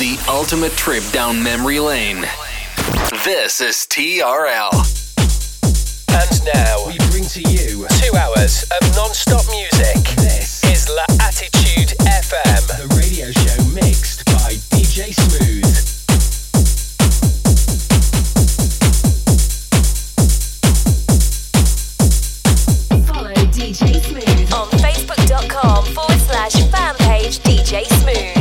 The ultimate trip down memory lane. This is TRL. And now we bring to you two hours of non-stop music. This is La Attitude FM, the radio show mixed by DJ Smooth. Follow DJ Smooth on Facebook.com forward slash fan page DJ Smooth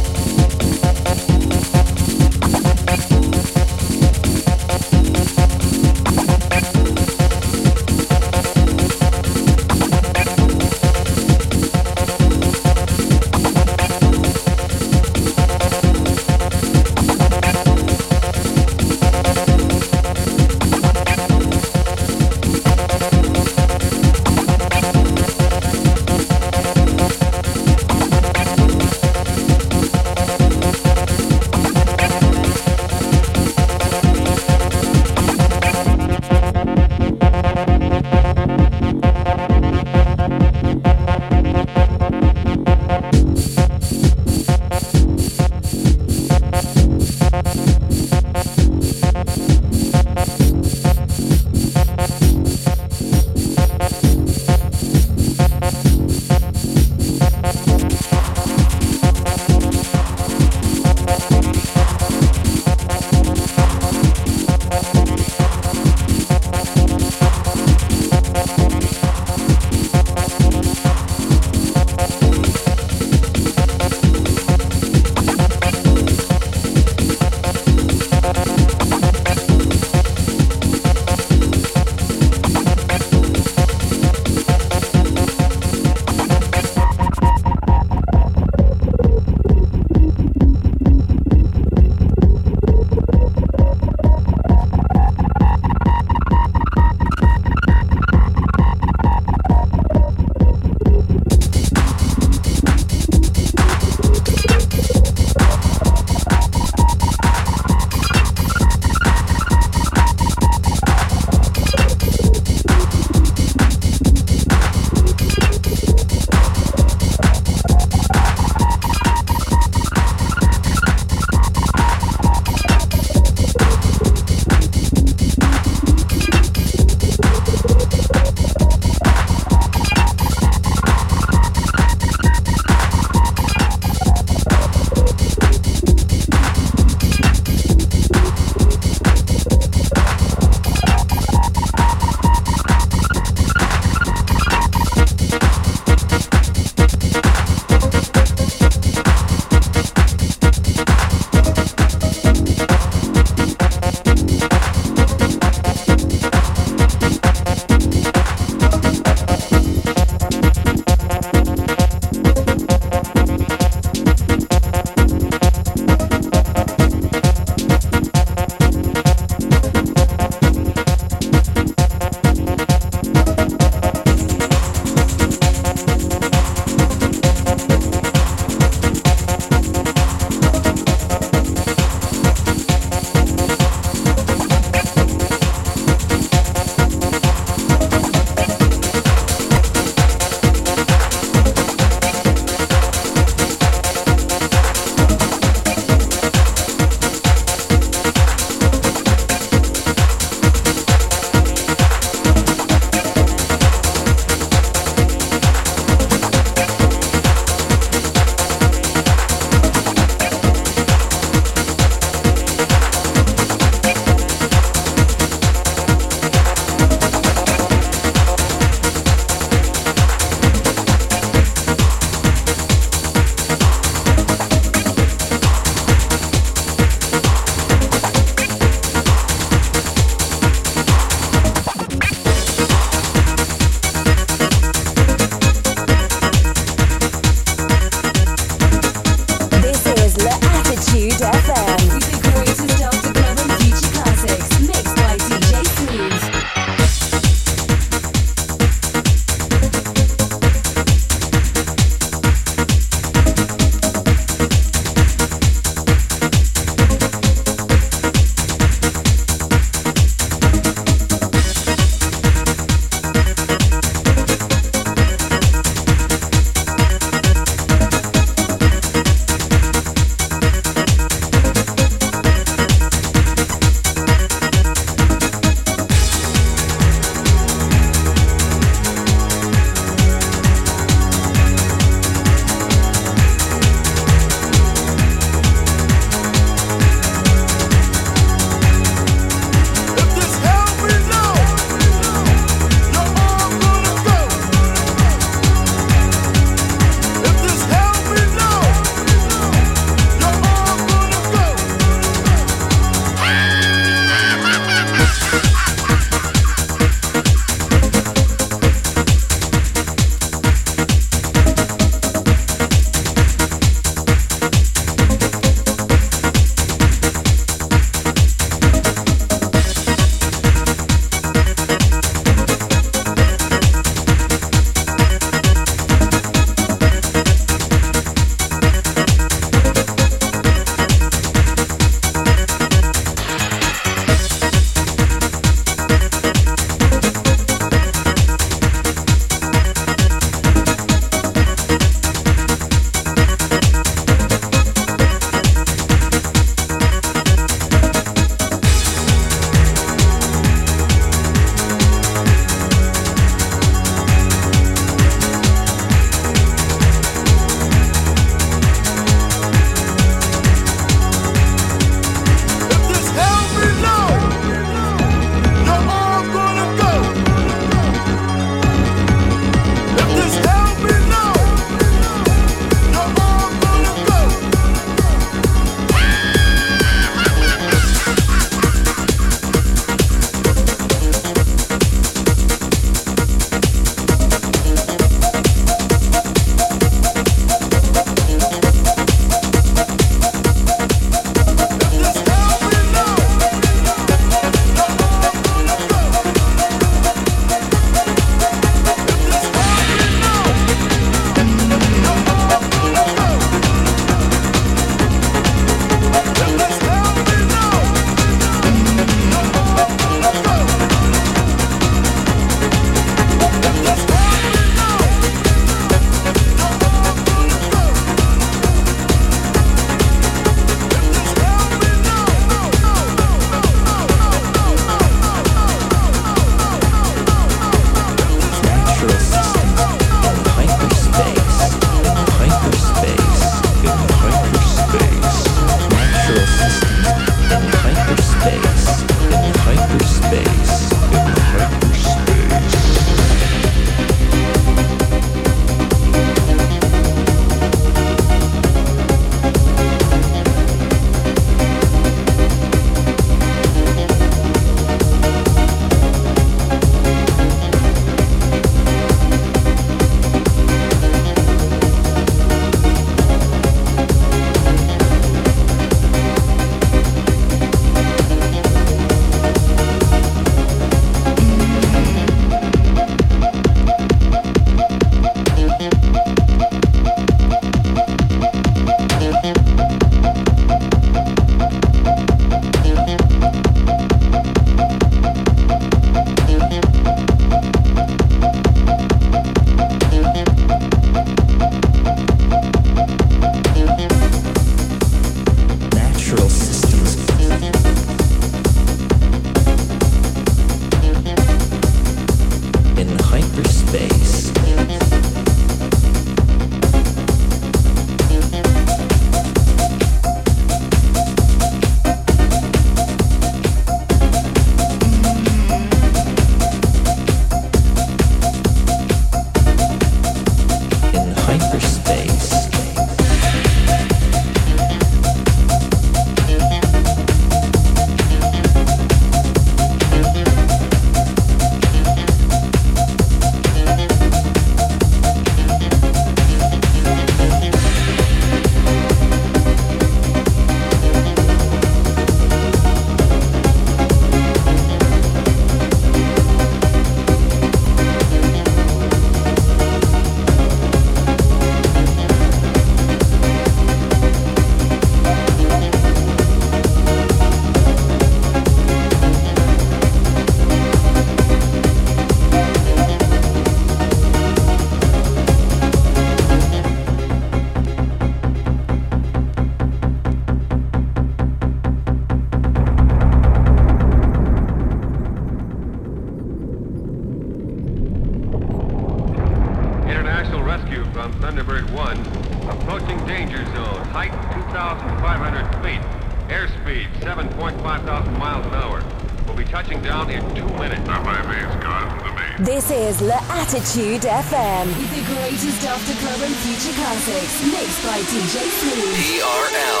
Attitude FM. The greatest after club and future classics, mixed by DJ Smooth. TRL.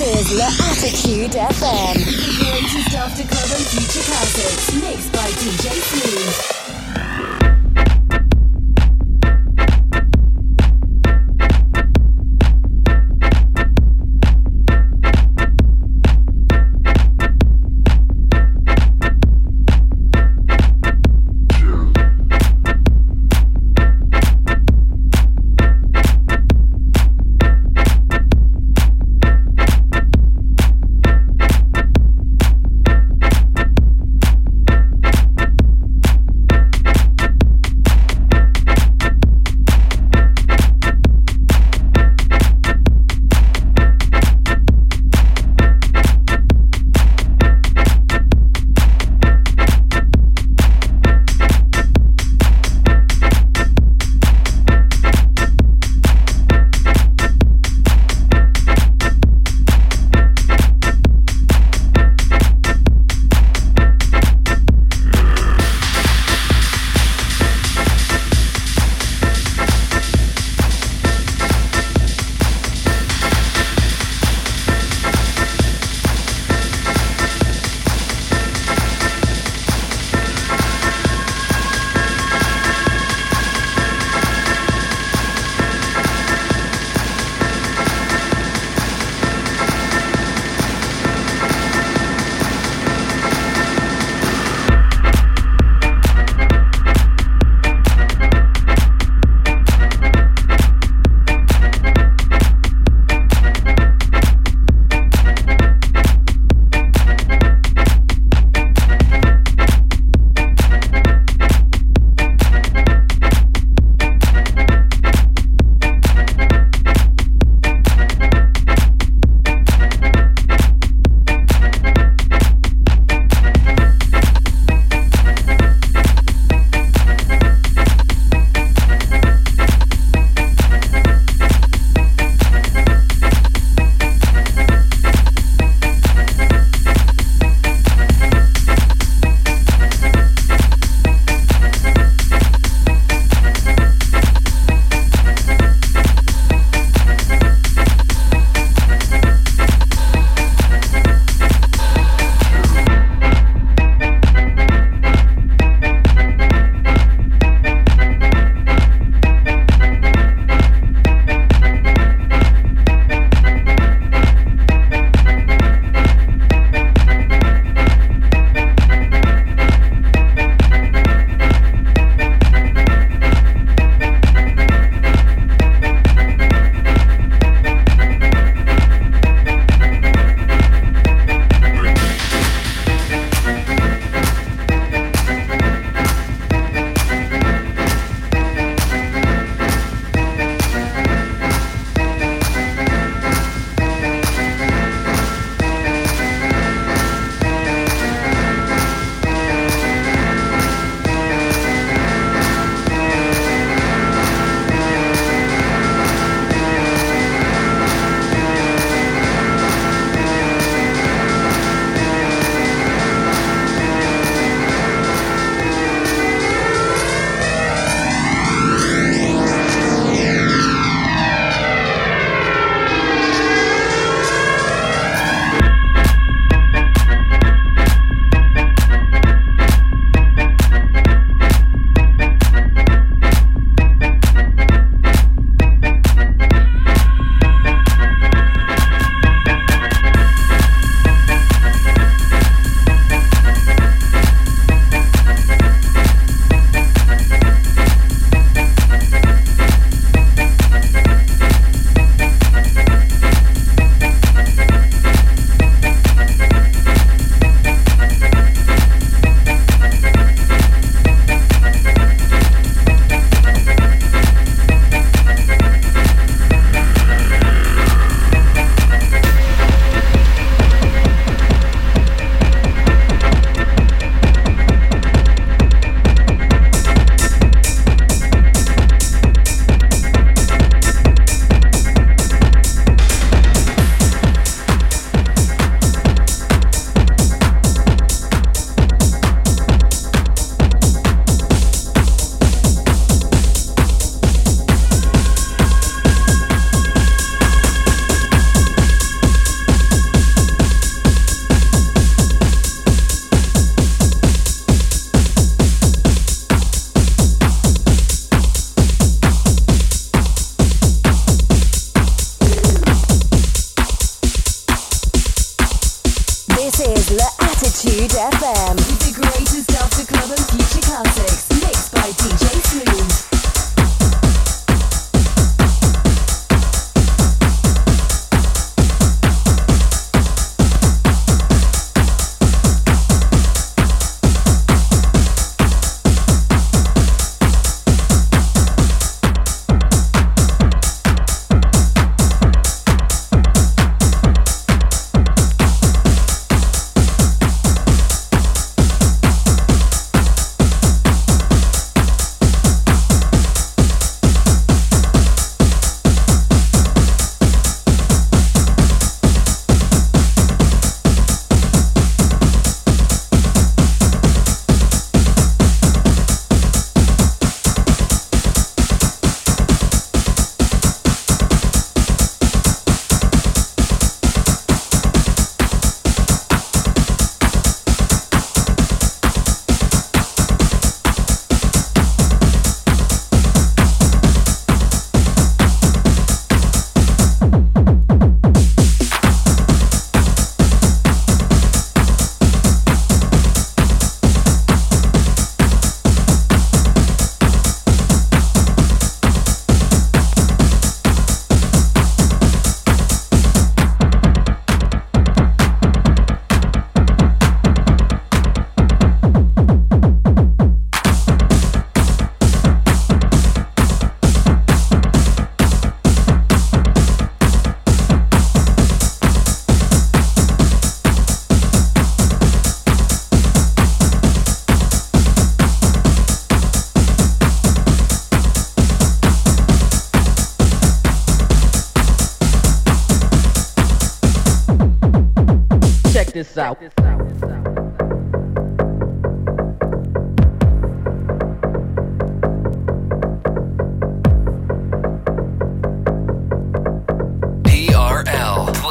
This is L'Attitude FM. The greatest after club and future classics, mixed by DJ Smooth.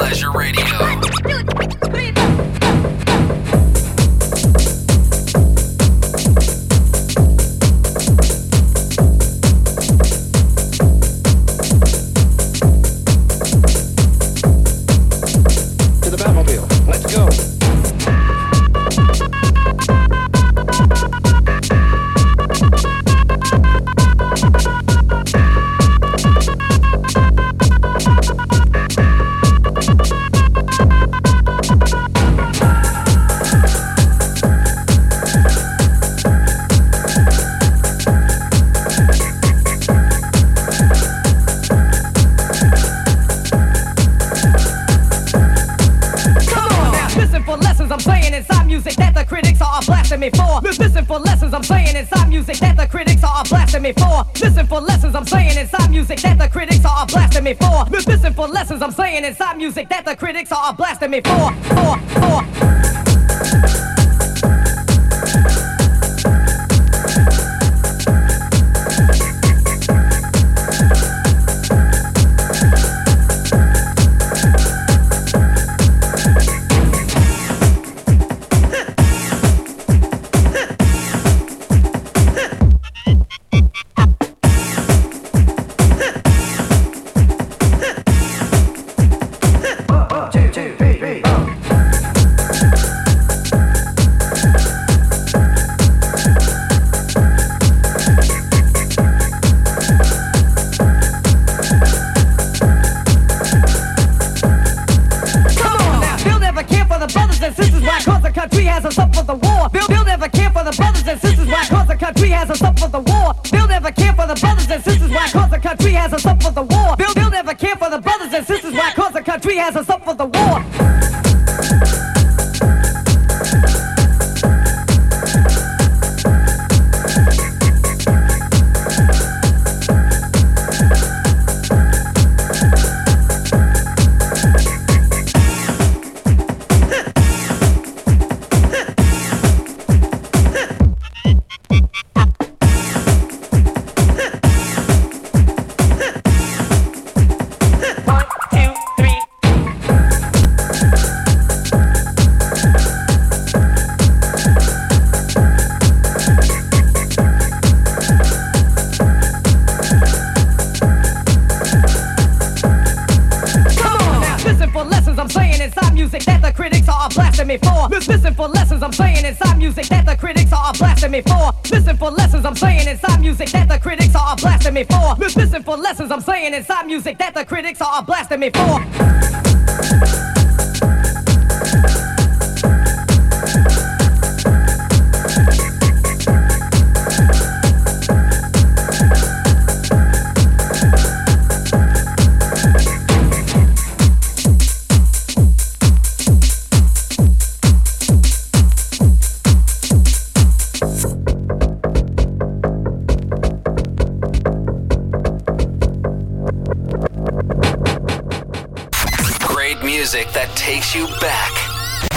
Pleasure Radio. for lessons I'm saying inside music that the critics are blasting me for. Missing for lessons I'm saying inside music that the critics are blasting me for. For. country hasn't for the war. They'll never care for the brothers and sisters. Why? Cause the country hasn't for the war. They'll, they'll never care for the brothers and sisters. Why? Cause the country hasn't for the war. Music that the critics are blasting me for. Listen for lessons I'm saying inside music that the critics are blasting me for. Listen for lessons I'm saying inside music that the critics are blasting me for. Takes you back.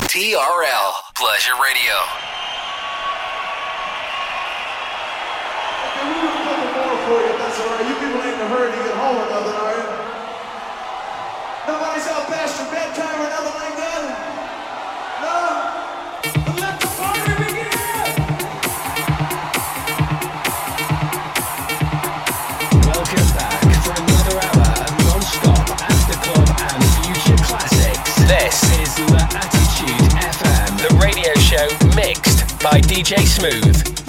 TRL Pleasure Radio. Okay, we'll more for you, that's all right. You people ain't in a hurry to get home or nothing, are you? Nobody's out past your bedtime or nothing like that? Mixed by DJ Smooth.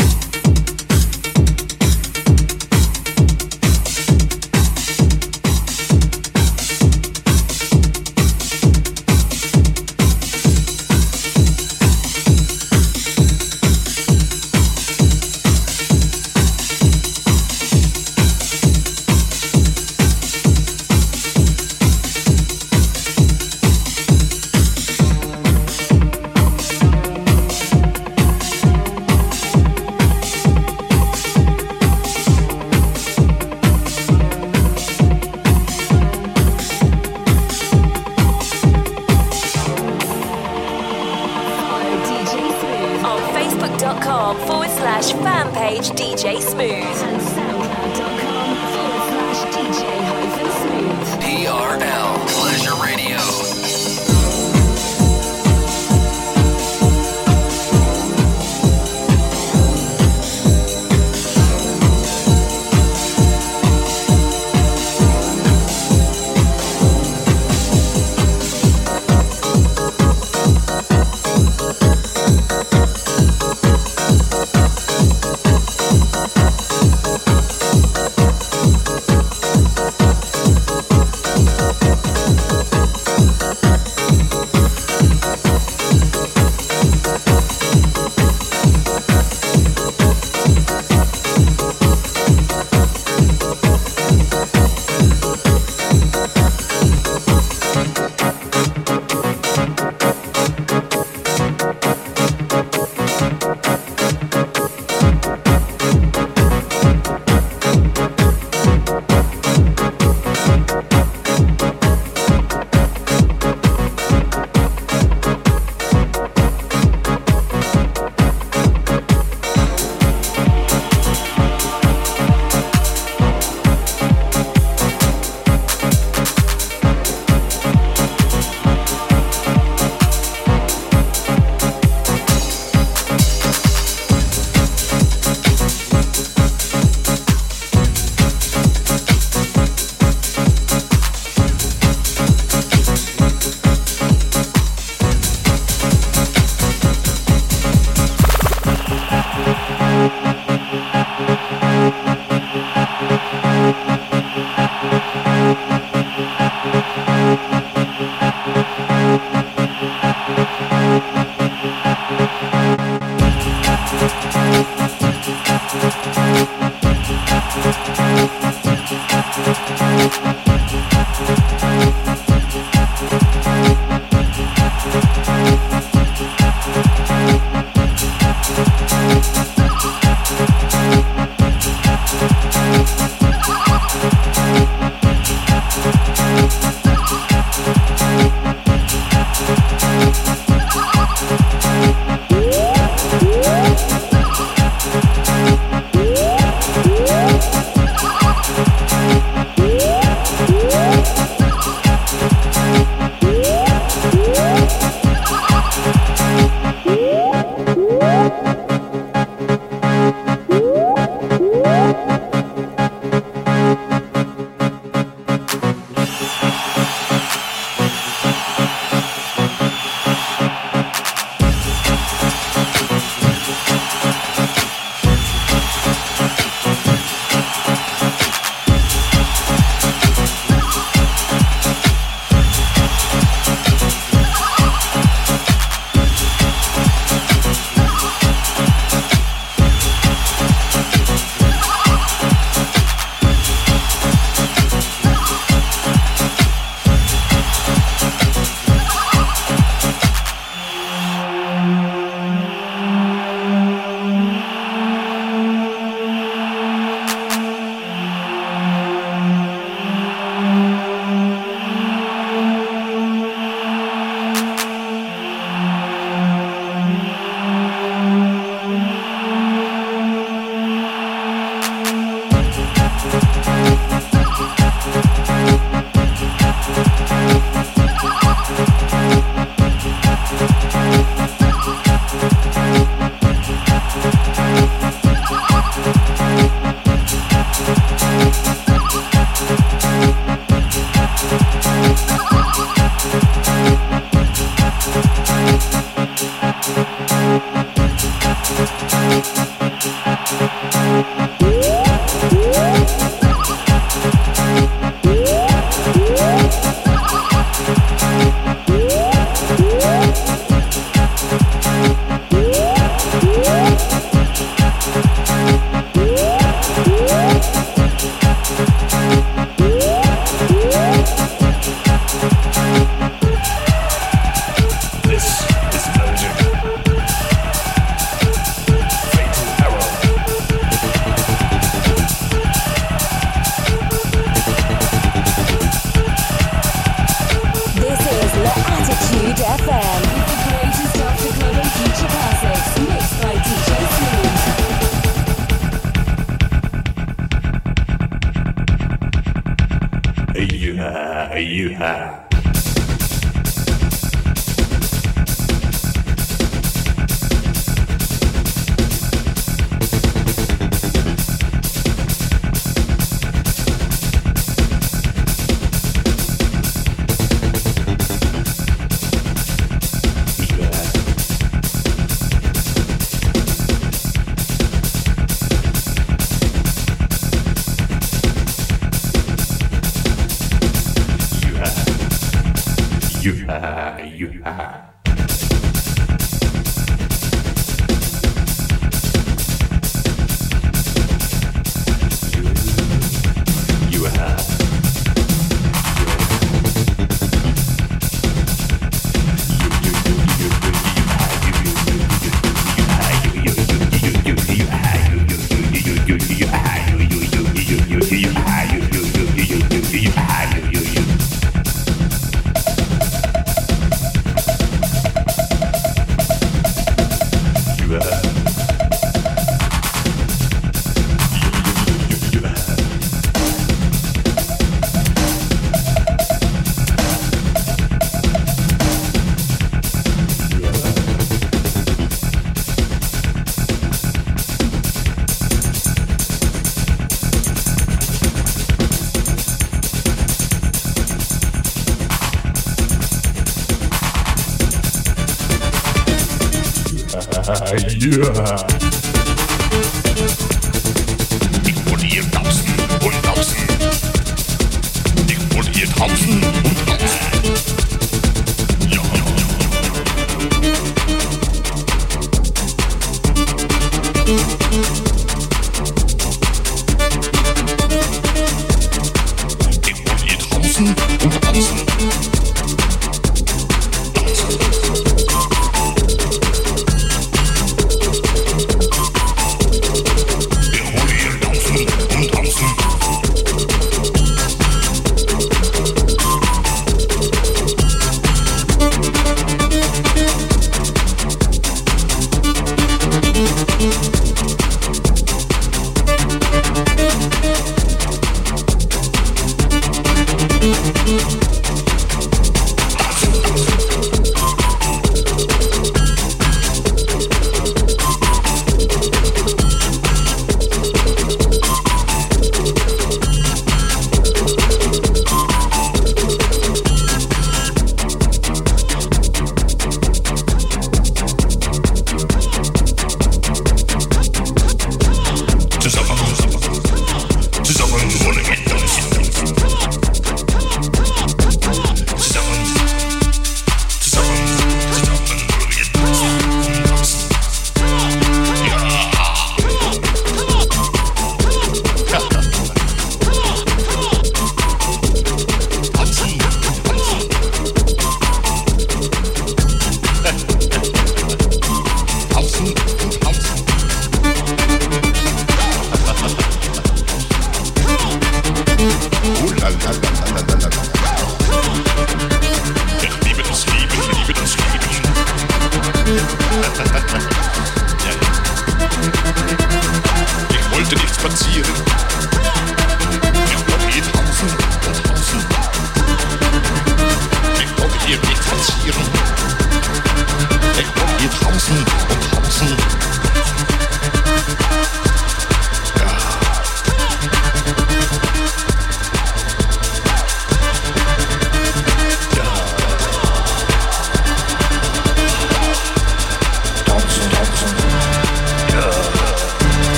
Yeah.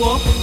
国